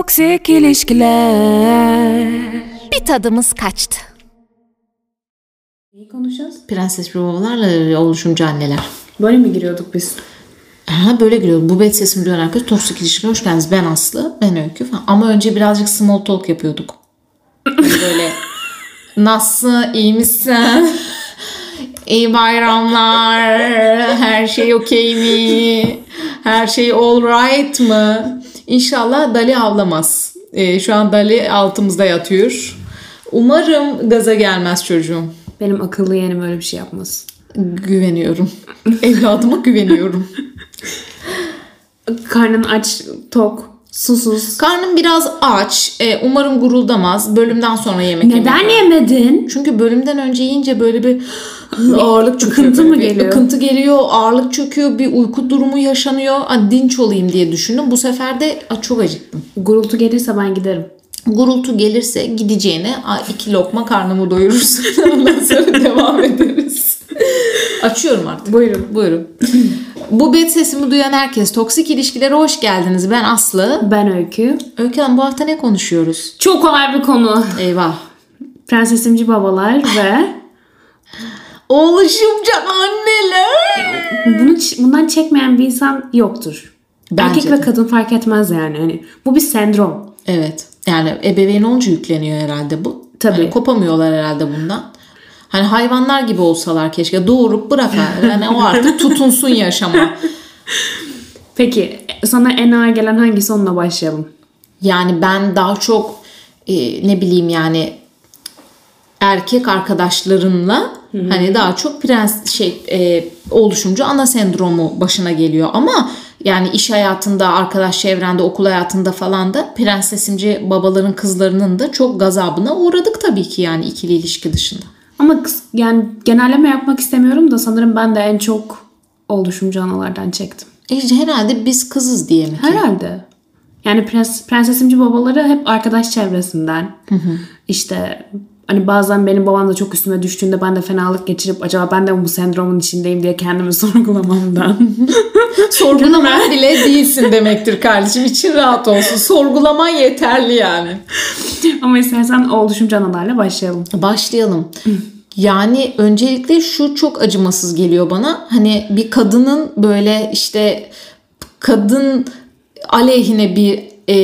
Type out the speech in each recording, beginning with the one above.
Toksik ilişkiler. Bir tadımız kaçtı. Neyi konuşacağız? Prenses ve babalarla oluşumcu anneler. Böyle mi giriyorduk biz? Ha böyle giriyor. Bu bet sesimi duyan herkes toksik ilişkiler hoş geldiniz. Ben Aslı, ben Öykü falan. Ama önce birazcık small talk yapıyorduk. Böyle nasıl, iyi misin? İyi bayramlar. Her şey okey mi? Her şey all right mı? İnşallah Dali avlamaz. Ee, şu an Dali altımızda yatıyor. Umarım gaza gelmez çocuğum. Benim akıllı yeğenim öyle bir şey yapmaz. Güveniyorum. Evladıma güveniyorum. Karnın aç, tok, susuz. Karnım biraz aç. Ee, umarım guruldamaz. Bölümden sonra yemek Neden yemek- yemedin? Çünkü bölümden önce yiyince böyle bir ağırlık çöküyor. Böyle mı geliyor? Ikıntı geliyor, ağırlık çöküyor, bir uyku durumu yaşanıyor. Hani dinç olayım diye düşündüm. Bu sefer de "Aa, çok acıktım. Gurultu gelirse ben giderim. Gurultu gelirse gideceğine "Aa, iki lokma karnımı doyurursun. Ondan sonra devam ederiz. Açıyorum artık. Buyurun. Buyurun. Bu bet sesimi duyan herkes toksik ilişkilere hoş geldiniz. Ben Aslı. Ben Öykü. Öykü Hanım bu hafta ne konuşuyoruz? Çok kolay bir konu. Eyvah. Prensesimci babalar ve Oluşumcu anneler. bunu bundan çekmeyen bir insan yoktur. Bence Erkek de. ve kadın fark etmez yani. Hani bu bir sendrom. Evet. Yani ebeveyn olunca yükleniyor herhalde bu. Tabii. Hani kopamıyorlar herhalde bundan. Hani hayvanlar gibi olsalar keşke doğurup bırakar. Yani o artık tutunsun yaşama. Peki sana en ağır gelen hangisi onunla başlayalım. Yani ben daha çok e, ne bileyim yani erkek arkadaşlarımla hani daha çok prens şey e, oluşumcu ana sendromu başına geliyor ama yani iş hayatında, arkadaş çevrende, okul hayatında falan da prensesimci babaların kızlarının da çok gazabına uğradık tabii ki yani ikili ilişki dışında. Ama yani genelleme yapmak istemiyorum da sanırım ben de en çok oluşumcu analardan çektim. İşte herhalde biz kızız diye mi? Herhalde. Yani prens, prensesimci babaları hep arkadaş çevresinden. İşte hani bazen benim babam da çok üstüme düştüğünde ben de fenalık geçirip acaba ben de bu sendromun içindeyim diye kendimi sorgulamamdan. Sorgulaman bile değilsin demektir kardeşim. İçin rahat olsun. Sorgulaman yeterli yani. Ama istersen oluşumcu analarla başlayalım. Başlayalım. Yani öncelikle şu çok acımasız geliyor bana. Hani bir kadının böyle işte kadın aleyhine bir e,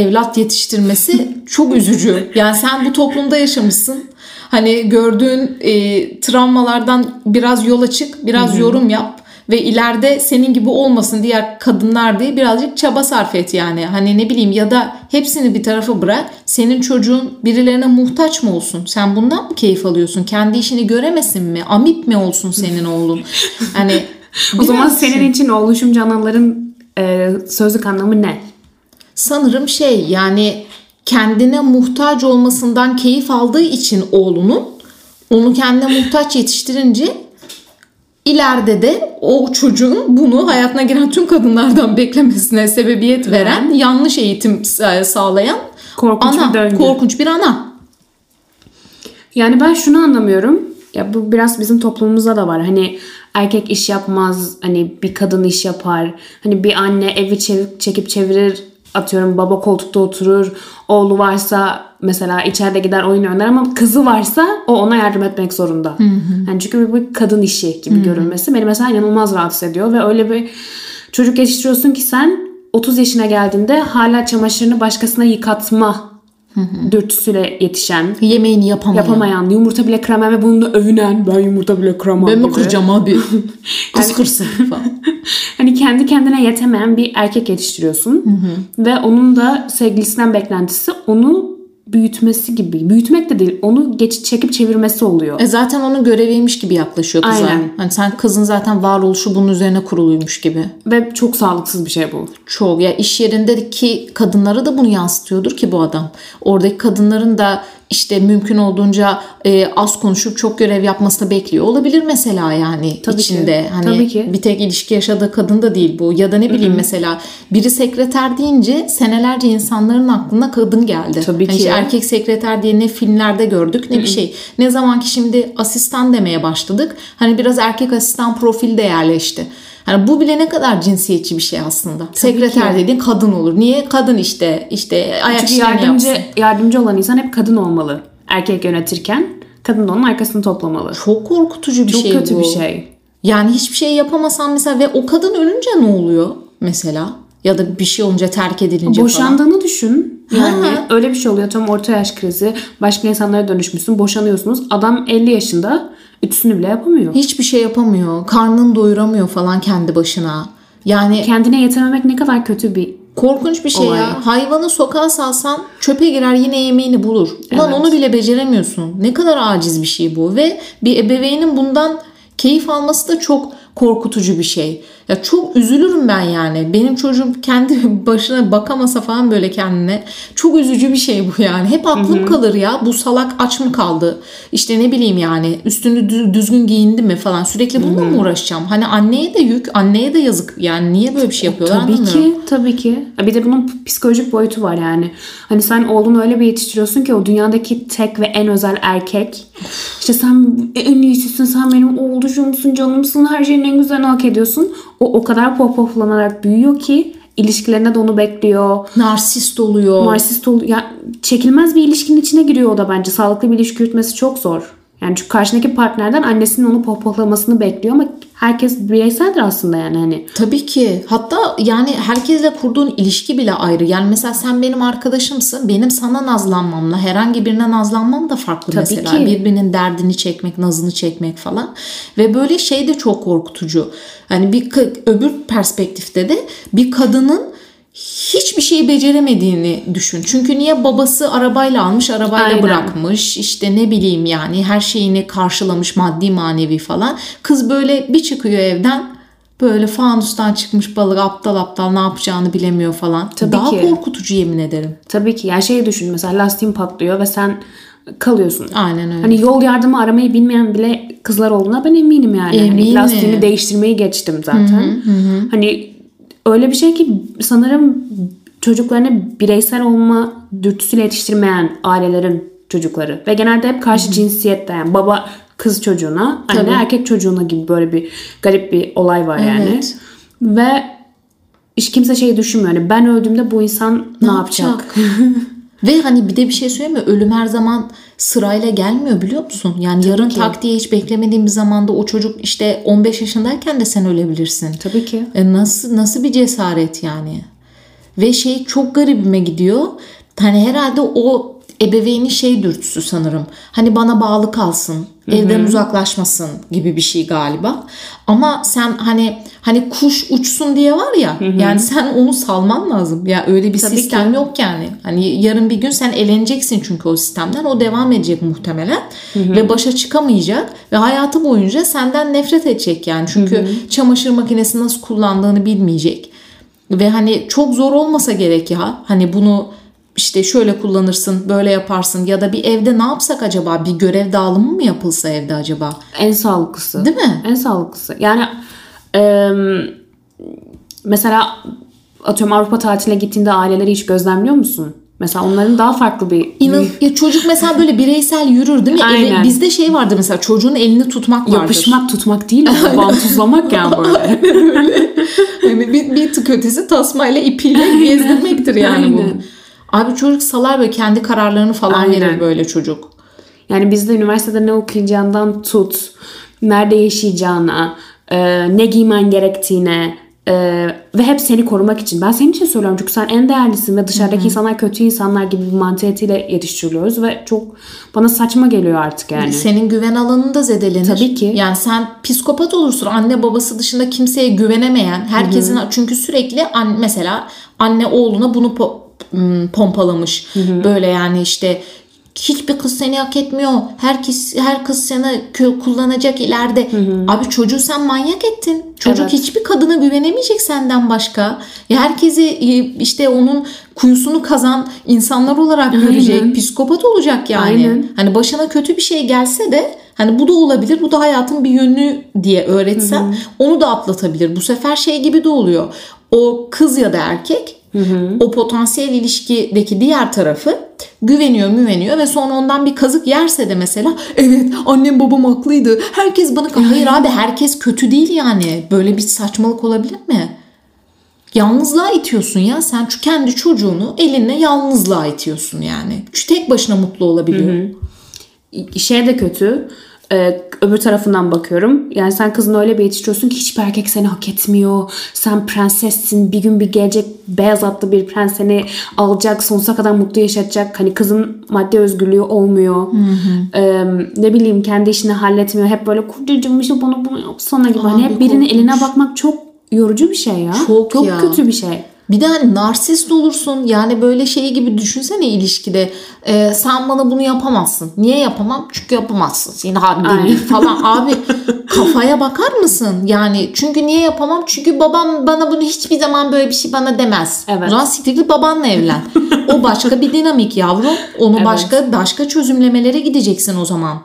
evlat yetiştirmesi çok üzücü. Yani sen bu toplumda yaşamışsın. Hani gördüğün e, travmalardan biraz yola çık, biraz yorum yap ve ileride senin gibi olmasın diğer kadınlar diye birazcık çaba sarf et yani. Hani ne bileyim ya da hepsini bir tarafa bırak. Senin çocuğun birilerine muhtaç mı olsun? Sen bundan mı keyif alıyorsun? Kendi işini göremesin mi? Amip mi olsun senin oğlun? Hani O zaman senin için oluşumcu anaların e, sözlük anlamı ne? Sanırım şey yani kendine muhtaç olmasından keyif aldığı için oğlunun onu kendine muhtaç yetiştirince ileride de o çocuğun bunu hayatına giren tüm kadınlardan beklemesine sebebiyet veren yanlış eğitim sa- sağlayan Korkunç ana, bir döngü. korkunç bir ana. Yani ben şunu anlamıyorum. Ya bu biraz bizim toplumumuzda da var. Hani erkek iş yapmaz, hani bir kadın iş yapar. Hani bir anne evi çevir, çekip çevirir. Atıyorum baba koltukta oturur. Oğlu varsa mesela içeride gider oyun oynar ama kızı varsa o ona yardım etmek zorunda. Yani çünkü bu bir kadın işi gibi görünmesi beni mesela inanılmaz rahatsız ediyor ve öyle bir çocuk yetiştiriyorsun ki sen 30 yaşına geldiğinde hala çamaşırını başkasına yıkatma dürtüsüyle yetişen, Yemeğini yapamayan. yapamayan, yumurta bile kıramam ve bununla övünen ben yumurta bile kıramam Ben mi kıracağım abi? Kız kırsın falan. Hani kendi kendine yetemeyen bir erkek yetiştiriyorsun. Ve onun da sevgilisinden beklentisi onu büyütmesi gibi. Büyütmek de değil, onu geç çekip çevirmesi oluyor. E zaten onun göreviymiş gibi yaklaşıyor kıza. Aynen. Hani sen kızın zaten varoluşu bunun üzerine kuruluymuş gibi. Ve çok sağlıksız bir şey bu. Çok ya iş yerindeki kadınlara da bunu yansıtıyordur ki bu adam. Oradaki kadınların da işte mümkün olduğunca e, az konuşup çok görev yapmasını bekliyor olabilir mesela yani Tabii ki. içinde. Hani Tabii ki. bir tek ilişki yaşadığı kadın da değil bu. Ya da ne bileyim mesela biri sekreter deyince senelerce insanların aklına kadın geldi. Tabii Hani ki. işte erkek sekreter diye ne filmlerde gördük ne bir şey. Ne zaman ki şimdi asistan demeye başladık. Hani biraz erkek asistan profili de yerleşti. Hani bu bile ne kadar cinsiyetçi bir şey aslında. Sekreter ki. dediğin kadın olur. Niye? Kadın işte işte ayak Çünkü yardımcı, yapsın. yardımcı olan insan hep kadın olmalı. Erkek yönetirken kadın onun arkasını toplamalı. Çok korkutucu bir Çok şey kötü bu. bir şey. Yani hiçbir şey yapamasan mesela ve o kadın ölünce ne oluyor mesela? Ya da bir şey olunca terk edilince falan. Boşandığını düşün. Yani Ha. öyle bir şey oluyor. Tam orta yaş krizi. Başka insanlara dönüşmüşsün. Boşanıyorsunuz. Adam 50 yaşında. Ütüsünü bile yapamıyor. Hiçbir şey yapamıyor. Karnını doyuramıyor falan kendi başına. Yani Kendine yetememek ne kadar kötü bir korkunç bir şey Olay. ya. Hayvanı sokağa salsan çöpe girer yine yemeğini bulur. Ulan Evet. onu bile beceremiyorsun. Ne kadar aciz bir şey bu. Ve bir ebeveynin bundan keyif alması da çok korkutucu bir şey. Ya çok üzülürüm ben yani. Benim çocuğum kendi başına bakamasa falan böyle kendine. Çok üzücü bir şey bu yani. Hep aklım kalır ya. Bu salak aç mı kaldı? İşte ne bileyim yani üstünü dü- düzgün giyindi mi falan. Sürekli bununla mı uğraşacağım? Hani anneye de yük, anneye de yazık. Yani niye böyle bir şey yapıyorlar Tabii anlamıyorum. ki, tabii ki. Bir de bunun psikolojik boyutu var yani. Hani sen oğlunu öyle bir yetiştiriyorsun ki o dünyadaki tek ve en özel erkek. İşte sen en iyisisin, sen benim oğlucumsun, canımsın, her şeyin en güzelini hak ediyorsun. O o kadar pohpohlanarak büyüyor ki ilişkilerinde de onu bekliyor. Narsist oluyor. Narsist oluyor. Ya, çekilmez bir ilişkinin içine giriyor o da bence. Sağlıklı bir ilişki yürütmesi çok zor. Yani çünkü karşındaki partnerden annesinin onu pohpohlamasını bekliyor ama herkes bireyseldir aslında yani hani. Tabii ki. Hatta yani herkesle kurduğun ilişki bile ayrı. Yani mesela sen benim arkadaşımsın. Benim sana nazlanmamla herhangi birine nazlanmam da farklı Tabii mesela. ki. Birbirinin derdini çekmek, nazını çekmek falan. Ve böyle şey de çok korkutucu. Hani bir öbür perspektifte de bir kadının hiçbir şeyi beceremediğini düşün. Çünkü niye babası arabayla almış, arabayla Aynen. bırakmış. İşte ne bileyim yani her şeyini karşılamış maddi manevi falan. Kız böyle bir çıkıyor evden böyle fanustan çıkmış balık aptal aptal ne yapacağını bilemiyor falan. Tabii Daha ki. korkutucu yemin ederim. Tabii ki. Yani şey düşün mesela lastiğin patlıyor ve sen kalıyorsun. Aynen öyle. Hani yol yardımı aramayı bilmeyen bile kızlar olduğuna ben eminim yani. Hani Eminim. lastiğini değiştirmeyi geçtim zaten. Hani öyle bir şey ki sanırım çocuklarını bireysel olma dürtüsüyle yetiştirmeyen ailelerin çocukları. Ve genelde hep karşı cinsiyette yani baba kız çocuğuna, anne Tabii. erkek çocuğuna gibi böyle bir garip bir olay var yani. Evet. Ve hiç kimse şey düşünmüyor. Yani ben öldüğümde bu insan ne, yapacak? Ve hani bir de bir şey söyleyeyim mi? Ölüm her zaman sırayla gelmiyor biliyor musun? Yani yarın tak diye hiç beklemediğin bir zamanda o çocuk işte 15 yaşındayken de sen ölebilirsin. Tabii ki. E nasıl nasıl bir cesaret yani? Ve şey çok garibime gidiyor. Hani herhalde o ebeveynin şey dürtüsü sanırım. Hani bana bağlı kalsın, evden uzaklaşmasın gibi bir şey galiba. Ama sen hani hani kuş uçsun diye var ya. Yani sen onu salman lazım. Ya öyle bir Tabii sistem yok yani. Hani yarın bir gün sen eleneceksin çünkü o sistemden. O devam edecek muhtemelen ve başa çıkamayacak ve hayatı boyunca senden nefret edecek yani. Çünkü çamaşır makinesi nasıl kullandığını bilmeyecek. Ve hani çok zor olmasa gerek ya. Hani bunu işte şöyle kullanırsın, böyle yaparsın ya da bir evde ne yapsak acaba? Bir görev dağılımı mı yapılsa evde acaba? En sağlıklısı. Değil mi? En sağlıklısı. Yani e, mesela atıyorum Avrupa tatiline gittiğinde aileleri hiç gözlemliyor musun? Mesela onların daha farklı bir İnan, ya çocuk mesela böyle bireysel yürür değil mi? Aynen. bizde şey vardı mesela çocuğun elini tutmak vardır. yapışmak tutmak değil ama bantuzlamak yani böyle. Hani bir, bir tık ötesi tasmayla ipiyle gezdirmektir yani bu. Abi çocuk salar böyle kendi kararlarını falan Aynen. verir böyle çocuk. Yani bizde üniversitede ne okuyacağından tut, nerede yaşayacağına, e, ne giymen gerektiğine e, ve hep seni korumak için. Ben senin için söylüyorum çünkü sen en değerlisin ve dışarıdaki insanlar kötü insanlar gibi bir mantiyetiyle yetiştiriliyoruz ve çok bana saçma geliyor artık yani. Senin güven alanın da zedelenir. Tabii ki. Yani sen psikopat olursun. Anne babası dışında kimseye güvenemeyen, herkesin çünkü sürekli an, mesela anne oğluna bunu po- m, pompalamış. Böyle yani işte hiçbir kız seni hak etmiyor. Herkes her kız seni kullanacak ileride. Abi çocuğu sen manyak ettin. Çocuk Evet. hiçbir kadına güvenemeyecek senden başka. Ya herkesi e, işte onun kuyusunu kazan insanlar olarak görecek. Psikopat olacak yani. Aynen. Hani başına kötü bir şey gelse de hani bu da olabilir. Bu da hayatın bir yönü diye öğretsen onu da atlatabilir. Bu sefer şey gibi de oluyor. o kız ya da erkek o potansiyel ilişkideki diğer tarafı güveniyor müveniyor ve sonra ondan bir kazık yerse de mesela evet annem babam haklıydı herkes bana hayır abi herkes kötü değil yani böyle bir saçmalık olabilir mi? Yalnızlığa itiyorsun ya sen şu kendi çocuğunu elinle yalnızlığa itiyorsun yani. Şu tek başına mutlu olabiliyor. şey de kötü. Ee, öbür tarafından bakıyorum. Yani sen kızını öyle bir yetiştiriyorsun ki hiçbir erkek seni hak etmiyor. Sen prensessin. Bir gün bir gelecek beyaz atlı bir prens seni alacak. Sonsuza kadar mutlu yaşatacak. Hani kızın maddi özgürlüğü olmuyor. Ee, ne bileyim kendi işini halletmiyor. Hep böyle kocacığım işte bana bunu yapsana gibi. Hani Abi, hep birinin eline bakmak çok yorucu bir şey ya. Çok ya. kötü bir şey. Bir de hani narsist olursun yani böyle şey gibi düşünsene ilişkide Ee, sen bana bunu yapamazsın. Niye yapamam? Çünkü yapamazsın. Senin haddin değil falan. Abi kafaya bakar mısın? Yani çünkü niye yapamam? Çünkü babam bana bunu hiçbir zaman böyle bir şey bana demez. Evet. O zaman siktir git babanla evlen. o başka bir dinamik yavrum. Onu Evet. başka başka çözümlemelere gideceksin o zaman.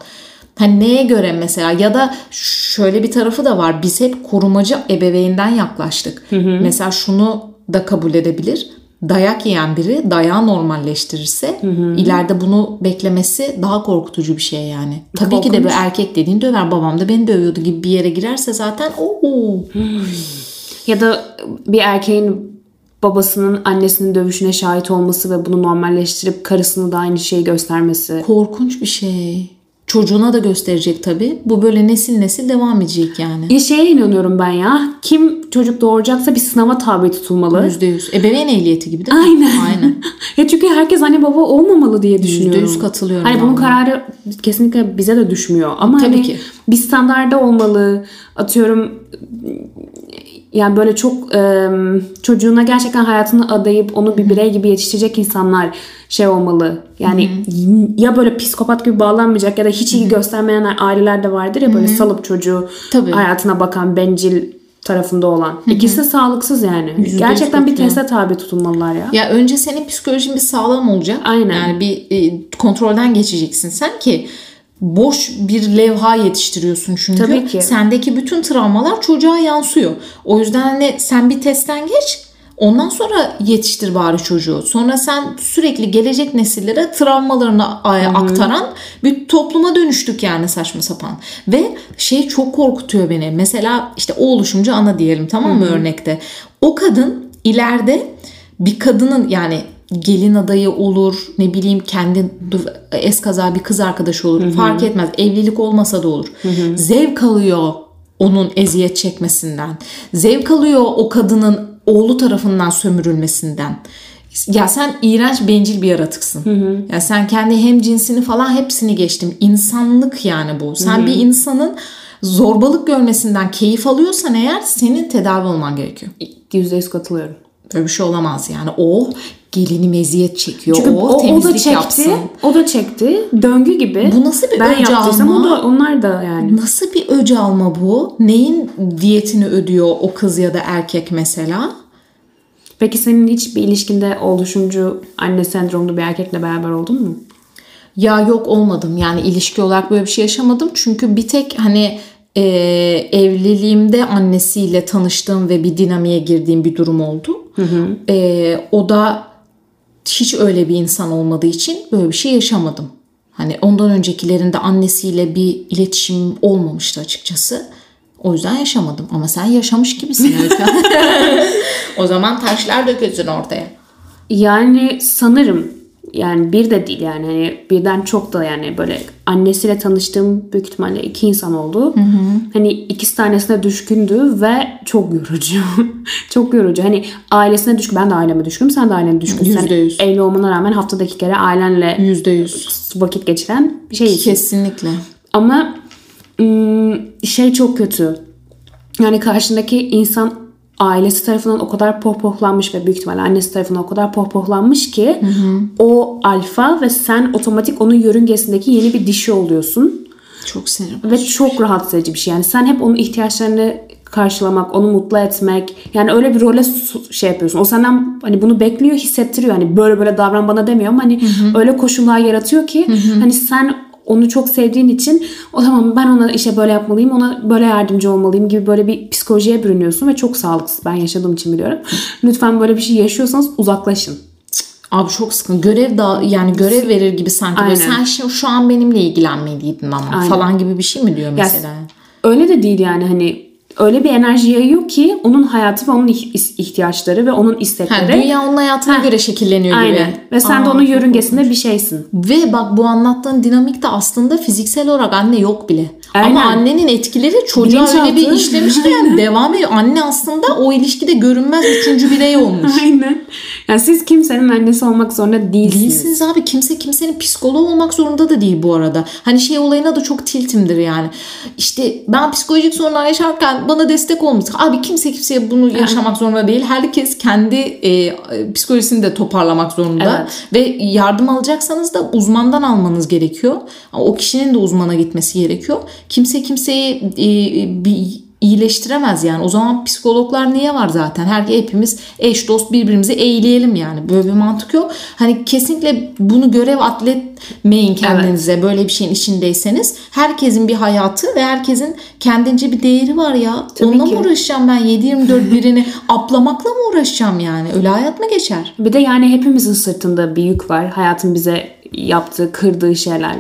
Hani neye göre mesela ya da şöyle bir tarafı da var. Biz hep korumacı ebeveynden yaklaştık. Mesela şunu da kabul edebilir. Dayak yiyen biri dayağı normalleştirirse ileride bunu beklemesi daha korkutucu bir şey yani. Tabii ki de bir erkek dediğin döver babam da beni dövüyordu gibi bir yere girerse zaten ooo. Ya da bir erkeğin babasının annesinin dövüşüne şahit olması ve bunu normalleştirip karısını da aynı şeyi göstermesi. Korkunç bir şey. Çocuğuna da gösterecek tabii. Bu böyle nesil nesil devam edecek yani. Ya şeye inanıyorum ben ya. Kim çocuk doğuracaksa bir sınava tabi tutulmalı. Yüzde yüz. Ebeveyn ehliyeti gibi değil mi? Aynen. Aynen. ya çünkü herkes anne baba olmamalı diye düşünüyorum. yüz katılıyorum Hani bunun kararı kesinlikle bize de düşmüyor. Ama Tabii hani ki. bir standarda olmalı. Atıyorum yani böyle çok çocuğuna gerçekten hayatını adayıp onu bir birey gibi yetiştirecek insanlar şey olmalı. Yani ya böyle psikopat gibi bağlanmayacak ya da hiç ilgi göstermeyen aileler de vardır ya böyle salıp çocuğu Tabii. hayatına bakan bencil tarafında olan. İkisi de sağlıksız yani. yüz Gerçekten bir teste tabi tutulmalılar ya. Ya önce senin psikolojin bir sağlam olacak. Aynen. Yani bir e, kontrolden geçeceksin sen ki boş bir levha yetiştiriyorsun çünkü. Tabii ki. Sendeki bütün travmalar çocuğa yansıyor. O yüzden hani sen bir testten geç. Ondan sonra yetiştir bari çocuğu. Sonra sen sürekli gelecek nesillere travmalarını aktaran bir topluma dönüştük yani saçma sapan. Ve şey çok korkutuyor beni. Mesela işte o oluşumcu ana diyelim tamam mı örnekte. O kadın ileride bir kadının yani gelin adayı olur ne bileyim kendi eskaza bir kız arkadaşı olur fark etmez evlilik olmasa da olur zevk alıyor onun eziyet çekmesinden zevk alıyor o kadının oğlu tarafından sömürülmesinden ya sen iğrenç bencil bir yaratıksın. Ya sen kendi hem cinsini falan hepsini geçtim. İnsanlık yani bu. Sen bir insanın zorbalık görmesinden keyif alıyorsan eğer senin tedavi olman gerekiyor. Yüzde yüz katılıyorum. Böyle bir şey olamaz yani. O gelini meziyet çekiyor. Çünkü o, o, o temizlik da çekti. yapsın. O da çekti. Döngü gibi. Bu nasıl bir ben öc alma? o da, onlar da yani. Nasıl bir öc alma bu? Neyin diyetini ödüyor o kız ya da erkek mesela? Peki senin hiç bir ilişkinde oluşumcu anne sendromlu bir erkekle beraber oldun mu? Ya yok olmadım yani ilişki olarak böyle bir şey yaşamadım. Çünkü bir tek hani e, evliliğimde annesiyle tanıştığım ve bir dinamiğe girdiğim bir durum oldu. E, o da hiç öyle bir insan olmadığı için böyle bir şey yaşamadım. Hani ondan öncekilerinde annesiyle bir iletişim olmamıştı açıkçası. O yüzden yaşamadım. Ama sen yaşamış gibisin o zaman taşlar dökülsün ortaya. Yani sanırım yani bir de değil yani hani birden çok da yani böyle annesiyle tanıştığım büyük ihtimalle iki insan oldu. Hani ikisi tanesine düşkündü ve çok yorucu. çok yorucu. Hani ailesine düşkün. Ben de aileme düşkünüm. Sen de ailene düşkünsün. Yüzde yüz. Evli olmana rağmen haftada iki kere ailenle Yüzde yüz. vakit geçiren bir şey. Kesinlikle. Ama şey çok kötü. Yani karşındaki insan ailesi tarafından o kadar pohpohlanmış ve büyük ihtimalle annesi tarafından o kadar pohpohlanmış ki o alfa ve sen otomatik onun yörüngesindeki yeni bir dişi oluyorsun. Çok sinir Ve çok rahatsız edici bir şey. Yani sen hep onun ihtiyaçlarını karşılamak, onu mutlu etmek. Yani öyle bir role şey yapıyorsun. O senden hani bunu bekliyor, hissettiriyor. Hani böyle böyle davran bana demiyor ama hani öyle koşullar yaratıyor ki hani sen onu çok sevdiğin için o tamam ben ona işe böyle yapmalıyım ona böyle yardımcı olmalıyım gibi böyle bir psikolojiye bürünüyorsun ve çok sağlıksız. Ben yaşadığım için biliyorum. Lütfen böyle bir şey yaşıyorsanız uzaklaşın. Abi çok sıkıntı. Görev da yani görev verir gibi sanki. Böyle Aynen. sen şimdi şu an benimle ilgilenmeliydin ama Aynen. falan gibi bir şey mi diyor mesela? Öyle de değil yani hani öyle bir enerji yayıyor ki onun hayatı ve onun ih- ihtiyaçları ve onun Ha, istekleri. dünya onun hayatına göre şekilleniyor gibi. Aynen. Ve sen de Aa, onun çok yörüngesinde bir şeysin. Ve bak bu anlattığın dinamik de aslında fiziksel olarak anne yok bile. Aynen. Ama annenin etkileri çocuğa Bilinçaltı. öyle bir işlemiş ki yani devam ediyor. Anne aslında o ilişkide görünmez üçüncü birey olmuş. Aynen. Yani siz kimsenin annesi olmak zorunda değilsiniz. Değilsiniz abi. Kimse kimsenin psikoloğu olmak zorunda da değil bu arada. Hani şey olayına da çok tiltimdir yani. İşte ben psikolojik sorunlar yaşarken bana destek olmuş. Abi kimse kimseye bunu yaşamak zorunda değil. Herkes kendi e, psikolojisini de toparlamak zorunda. Evet. Ve yardım alacaksanız da uzmandan almanız gerekiyor. O kişinin de uzmana gitmesi gerekiyor. Kimse kimseyi e, bir iyileştiremez yani. O zaman psikologlar niye var zaten? Her hepimiz eş dost birbirimizi eğleyelim yani. Böyle bir mantık yok. Hani kesinlikle bunu görev atletmeyin kendinize böyle bir şeyin içindeyseniz. Herkesin bir hayatı ve herkesin kendince bir değeri var ya. Tabii Onunla ki. mı uğraşacağım ben 7-24 birini aplamakla mı uğraşacağım yani? Öyle hayat mı geçer? Bir de yani hepimizin sırtında bir yük var. Hayatın bize yaptığı, kırdığı şeyler.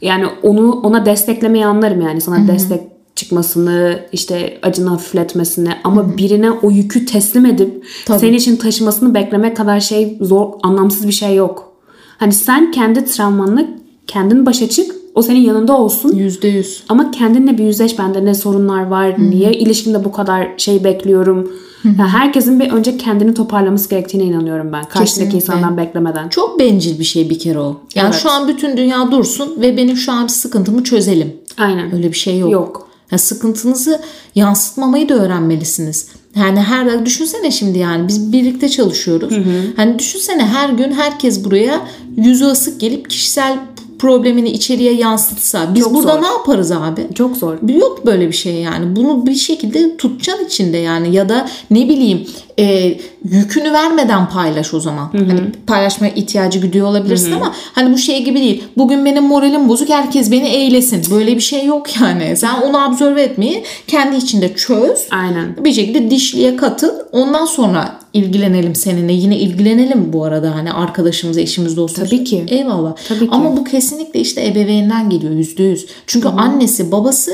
Yani onu ona desteklemeyi anlarım yani. Sana destek çıkmasını, işte acını hafifletmesini ama birine o yükü teslim edip Tabii. senin için taşımasını beklemek kadar şey zor, anlamsız bir şey yok. Hani sen kendi travmanla kendin başa çık. O senin yanında olsun. Yüzde yüz. Ama kendinle bir yüzleş bende ne sorunlar var, niye ilişkimde bu kadar şey bekliyorum. Yani herkesin bir önce kendini toparlaması gerektiğine inanıyorum ben. Karşıdaki Kesinlikle. insandan beklemeden. Çok bencil bir şey bir kere o. Yani Evet. şu an bütün dünya dursun ve benim şu an sıkıntımı çözelim. Aynen. Öyle bir şey yok. Yok. Ya sıkıntınızı yansıtmamayı da öğrenmelisiniz. Yani her düşünsene şimdi yani biz birlikte çalışıyoruz. Hani düşünsene her gün herkes buraya yüzü asık gelip kişisel problemini içeriye yansıtsa biz Çok burada zor. ne yaparız abi? Çok zor. Yok böyle bir şey yani. Bunu bir şekilde tutacaksın içinde yani. Ya da ne bileyim e, yükünü vermeden paylaş o zaman. Hani paylaşmaya ihtiyacı güdüyor olabilirsin ama hani bu şey gibi değil. Bugün benim moralim bozuk herkes beni eğlesin. Böyle bir şey yok yani. Sen onu absorbe etmeyi kendi içinde çöz. Aynen. Bir şekilde dişliye katıl. Ondan sonra ilgilenelim seninle. Yine ilgilenelim bu arada hani arkadaşımız, eşimiz, dostumuz. Tabii ki. Eyvallah. Tabii ki. Ama bu kesinlikle işte ebeveynden geliyor yüzde yüz. Çünkü annesi babası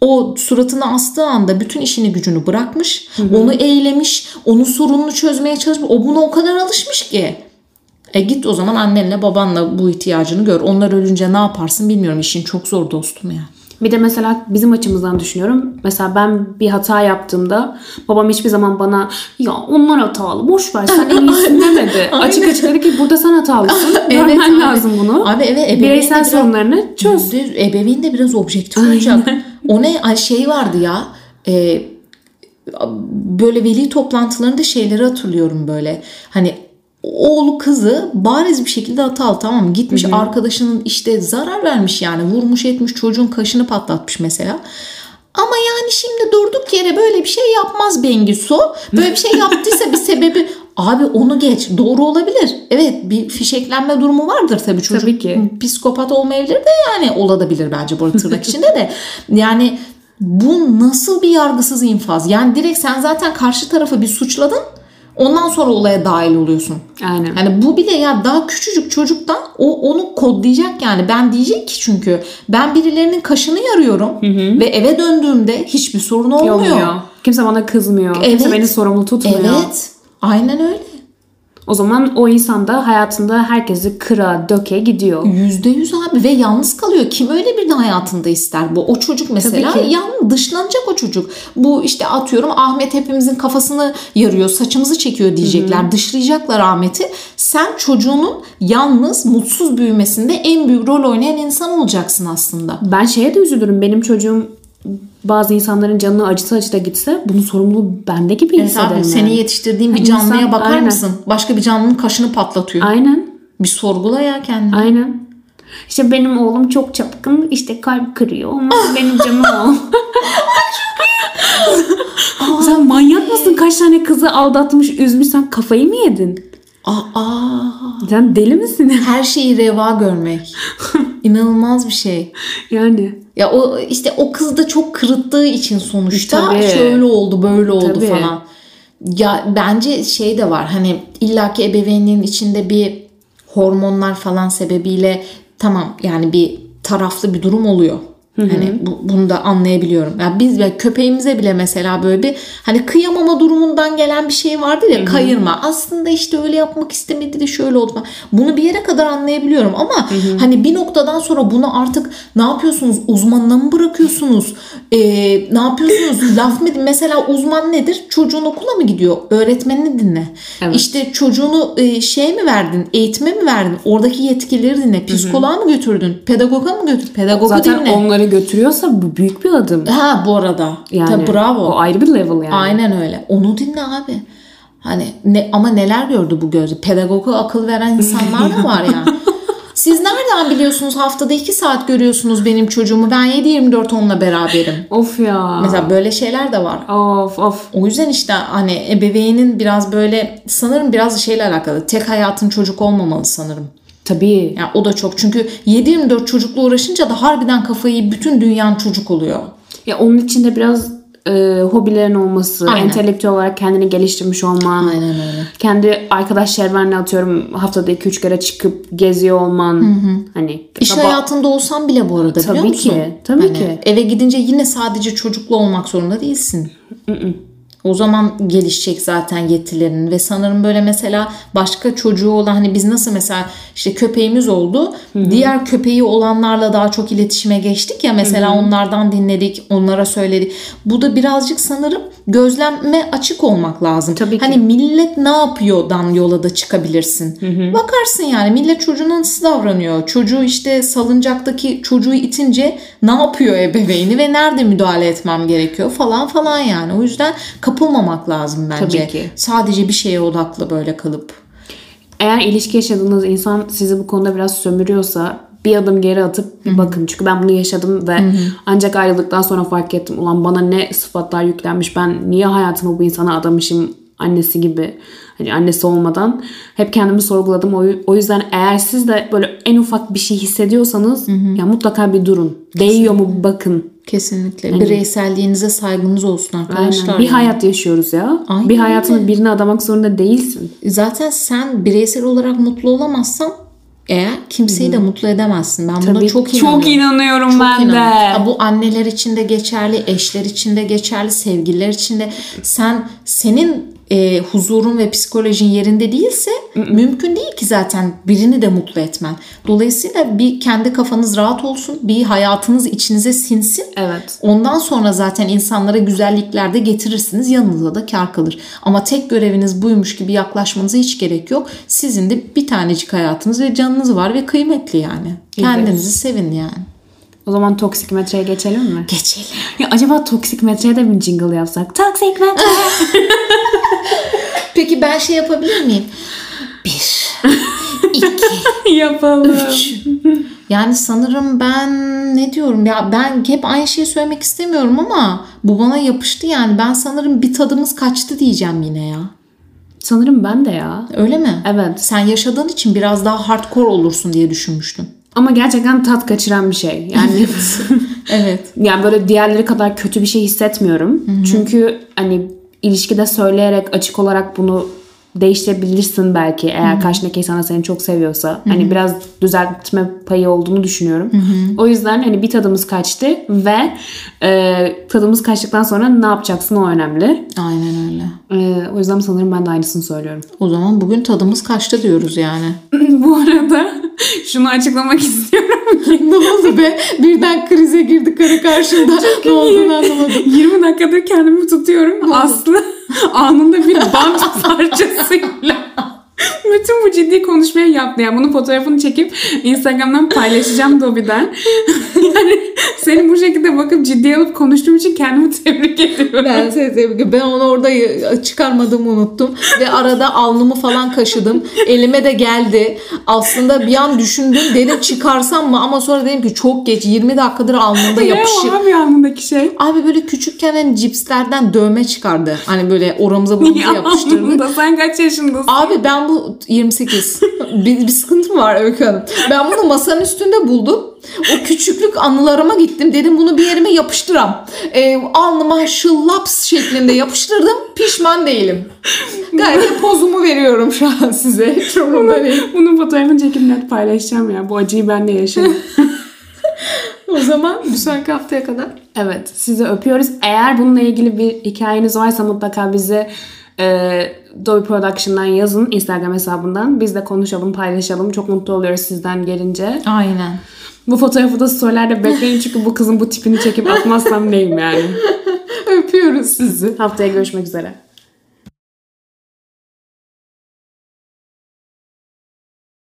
o suratını astığı anda bütün işini gücünü bırakmış. Onu eğlemiş. Onun sorununu çözmeye çalışmış. O buna o kadar alışmış ki. E git o zaman annenle babanla bu ihtiyacını gör. Onlar ölünce ne yaparsın bilmiyorum. İşin çok zor dostum ya. Bir de mesela bizim açımızdan düşünüyorum. Mesela ben bir hata yaptığımda babam hiçbir zaman bana ya onlar hatalı boş ver sen en iyisin demedi. açık açık dedi ki burada sen hatalısın. Görmen abi. lazım bunu. Abi evet ebeveyn Bireysel biraz- sorunlarını çöz. Ebeveyn de biraz objektif olacak. O ne ay şey vardı ya. e, böyle veli toplantılarında şeyleri hatırlıyorum böyle. Hani oğlu kızı bariz bir şekilde hatalı tamam? Gitmiş arkadaşının işte zarar vermiş yani vurmuş etmiş çocuğun kaşını patlatmış mesela. Ama yani şimdi durduk yere böyle bir şey yapmaz Bengisu. Böyle bir şey yaptıysa bir sebebi Abi onu geç. Doğru olabilir. Evet bir fişeklenme durumu vardır tabii çocuk. Tabii ki. Psikopat olmayabilir de yani olabilir bence bu tırnak içinde de. Yani bu nasıl bir yargısız infaz? Yani direkt sen zaten karşı tarafı bir suçladın. Ondan sonra olaya dahil oluyorsun. Aynen. Yani bu bile ya daha küçücük çocuktan o onu kodlayacak yani. Ben diyecek ki çünkü ben birilerinin kaşını yarıyorum ve eve döndüğümde hiçbir sorun olmuyor. Olmuyor. Kimse bana kızmıyor. Kimse Evet. beni sorumlu tutmuyor. Evet. Aynen öyle. O zaman o insan da hayatında herkesi kıra döke gidiyor. Yüzde yüz abi ve yalnız kalıyor. Kim öyle birini hayatında ister bu? O çocuk mesela yan dışlanacak o çocuk. Bu işte atıyorum Ahmet hepimizin kafasını yarıyor, saçımızı çekiyor diyecekler. Dışlayacaklar Ahmet'i. Sen çocuğunun yalnız, mutsuz büyümesinde en büyük rol oynayan insan olacaksın aslında. Ben şeye de üzülürüm. Benim çocuğum bazı insanların canını acıta acıta gitse bunun sorumluluğu bende gibi Evet hissederim. abi yani. seni yetiştirdiğin bir canlıya insan- bakar aynen. mısın? Başka bir canlının kaşını patlatıyor. Aynen. Bir sorgula ya kendini. Aynen. İşte benim oğlum çok çapkın. işte kalp kırıyor ama benim canım o. Sen manyak mısın? Kaç tane kızı aldatmış, üzmüş. Sen kafayı mı yedin? Aa, Sen deli misin? her şeyi reva görmek. İnanılmaz bir şey. Yani Ya o işte o kız da çok kırıttığı için sonuçta Tabii. şöyle oldu böyle oldu Tabii. falan. Ya bence şey de var hani illaki ebeveynliğin içinde bir hormonlar falan sebebiyle tamam yani bir taraflı bir durum oluyor. Hani bu, bunu da anlayabiliyorum. Ya biz ve köpeğimize bile mesela böyle bir hani kıyamama durumundan gelen bir şey vardır ya kayırma. Aslında işte öyle yapmak istemedi de şöyle oldu. Bunu bir yere kadar anlayabiliyorum ama hani bir noktadan sonra bunu artık ne yapıyorsunuz? Uzmanına mı bırakıyorsunuz? Ee, ne yapıyorsunuz? Laf mı? Mesela uzman nedir? Çocuğun okula mı gidiyor? Öğretmenini dinle. Evet. İşte çocuğunu e, şey mi verdin? Eğitime mi verdin? Oradaki yetkileri dinle. Psikoloğa mı götürdün? Pedagoga mı götürdün? Pedagogu zaten dinle. onları götürüyorsa bu büyük bir adım. Ha bu arada. Yani Tabii bravo. O ayrı bir level yani. Aynen öyle. Onu dinle abi. Hani ne ama neler gördü bu gözü? Pedagoga akıl veren insanlar da var yani. Siz nereden biliyorsunuz haftada 2 saat görüyorsunuz benim çocuğumu? Ben 7-24 onunla beraberim. Of ya. Mesela böyle şeyler de var. Of of. O yüzden işte hani ebeveynin biraz böyle sanırım biraz şeyle alakalı. Tek hayatın çocuk olmamalı sanırım. Tabii. Yani o da çok çünkü 7-24 çocukla uğraşınca da harbiden kafayı bütün dünyan çocuk oluyor. Ya onun içinde biraz e, hobilerin olması, Aynen. entelektüel olarak kendini geliştirmiş olman, Aynen öyle. kendi arkadaş çevrenle atıyorum haftada 2-3 kere çıkıp geziyor olman. Hani İş sabah- hayatında olsan bile bu arada biliyor Tabii musun? ki, tabii Hani ki. Eve gidince yine sadece çocuklu olmak zorunda değilsin. O zaman gelişecek zaten yetilerin ve sanırım böyle mesela başka çocuğu olan hani biz nasıl mesela işte köpeğimiz oldu. Diğer köpeği olanlarla daha çok iletişime geçtik ya mesela onlardan dinledik, onlara söyledik. Bu da birazcık sanırım gözleme açık olmak lazım. Tabii ki. Hani millet ne yapıyordan yola da çıkabilirsin. Bakarsın yani millet çocuğuna nasıl davranıyor? Çocuğu işte salıncaktaki çocuğu itince ne yapıyor ebeveyni ve nerede müdahale etmem gerekiyor falan falan yani. O yüzden kapılmamak lazım bence. Tabii ki. Sadece bir şeye odaklı böyle kalıp. Eğer ilişki yaşadığınız insan sizi bu konuda biraz sömürüyorsa bir adım geri atıp bir bakın. Çünkü ben bunu yaşadım ve ancak ayrıldıktan sonra fark ettim. Ulan bana ne sıfatlar yüklenmiş. Ben niye hayatımı bu insana adamışım annesi gibi. Hani annesi olmadan hep kendimi sorguladım. O, o yüzden eğer siz de böyle en ufak bir şey hissediyorsanız ya mutlaka bir durun. Değiyor mu bakın. Kesinlikle. Bireyselliğinize saygınız olsun arkadaşlar. Aynen. Bir yani. hayat yaşıyoruz ya. Aynen bir hayatını birine adamak zorunda değilsin. Zaten sen bireysel olarak mutlu olamazsan eğer kimseyi de mutlu edemezsin. Ben buna Tabii. çok Çok inanıyorum. inanıyorum Çok ben de. inanıyorum. Ha, bu anneler için de geçerli, eşler için de geçerli, sevgililer için de. Sen senin e, huzurun ve psikolojin yerinde değilse mümkün değil ki zaten birini de mutlu etmen. Dolayısıyla bir kendi kafanız rahat olsun, bir hayatınız içinize sinsin. Evet. Ondan sonra zaten insanlara güzellikler de getirirsiniz. Yanınıza da kar kalır. Ama tek göreviniz buymuş gibi yaklaşmanıza hiç gerek yok. Sizin de bir tanecik hayatınız ve canınız var ve kıymetli yani. Kendinizi sevin yani. O zaman toksik metreye geçelim mi? Geçelim. Ya acaba toksik metreye de bir jingle yapsak? Toksik metre. Peki ben şey yapabilir miyim? Bir, iki, Yapalım. Yani sanırım ben ne diyorum ya ben hep aynı şeyi söylemek istemiyorum ama bu bana yapıştı yani. Ben sanırım bir tadımız kaçtı diyeceğim yine ya. Sanırım ben de ya. Öyle mi? Evet. Sen yaşadığın için biraz daha hardcore olursun diye düşünmüştüm. Ama gerçekten tat kaçıran bir şey. Yani Evet. yani böyle diğerleri kadar kötü bir şey hissetmiyorum. Çünkü hani ilişkide söyleyerek açık olarak bunu değiştirebilirsin belki eğer karşındaki insan da seni çok seviyorsa. Hani biraz düzeltme payı olduğunu düşünüyorum. O yüzden hani bir tadımız kaçtı ve e, tadımız kaçtıktan sonra ne yapacaksın o önemli. Aynen öyle. E, o yüzden sanırım ben de aynısını söylüyorum. O zaman bugün tadımız kaçtı diyoruz yani. Bu arada şunu açıklamak istiyorum. ne oldu be? Birden krize girdi karı karşımda. ne olduğunu anlamadım. 20 dakikadır kendimi tutuyorum. Aslı anında bir bant parçasıyla bütün bu ciddi konuşmayı yaptı. Yani bunun fotoğrafını çekip Instagram'dan paylaşacağım Dobby'den. yani seni bu şekilde bakıp ciddiye alıp konuştuğum için kendimi tebrik ediyorum. Ben seni tebrik ederim. Ben onu orada çıkarmadığımı unuttum. Ve arada alnımı falan kaşıdım. Elime de geldi. Aslında bir an düşündüm. Dedim çıkarsam mı? Ama sonra dedim ki çok geç. 20 dakikadır alnımda Ne yapışık. o abi alnındaki şey? Abi böyle küçükken hani cipslerden dövme çıkardı. Hani böyle oramıza buramıza yapıştırdı. Alnında sen kaç yaşındasın? Abi ben bu 28. bir, bir sıkıntı mı var Öykü Hanım? Ben bunu masanın üstünde buldum. O küçüklük anılarıma gittim. Dedim bunu bir yerime yapıştıram. Ee, alnıma şıllaps şeklinde yapıştırdım. Pişman değilim. Gayet de pozumu veriyorum şu an size. Çok değil. Bunun fotoğrafını çekip net paylaşacağım ya. Bu acıyı ben de yaşadım. O zaman bir sonraki haftaya kadar. evet sizi öpüyoruz. Eğer bununla ilgili bir hikayeniz varsa mutlaka bize e, Dolby Production'dan yazın Instagram hesabından. Biz de konuşalım, paylaşalım. Çok mutlu oluyoruz sizden gelince. Aynen. Bu fotoğrafı da storylerde bekleyin çünkü bu kızın bu tipini çekip atmazsam neyim yani. Öpüyoruz sizi. Haftaya görüşmek üzere.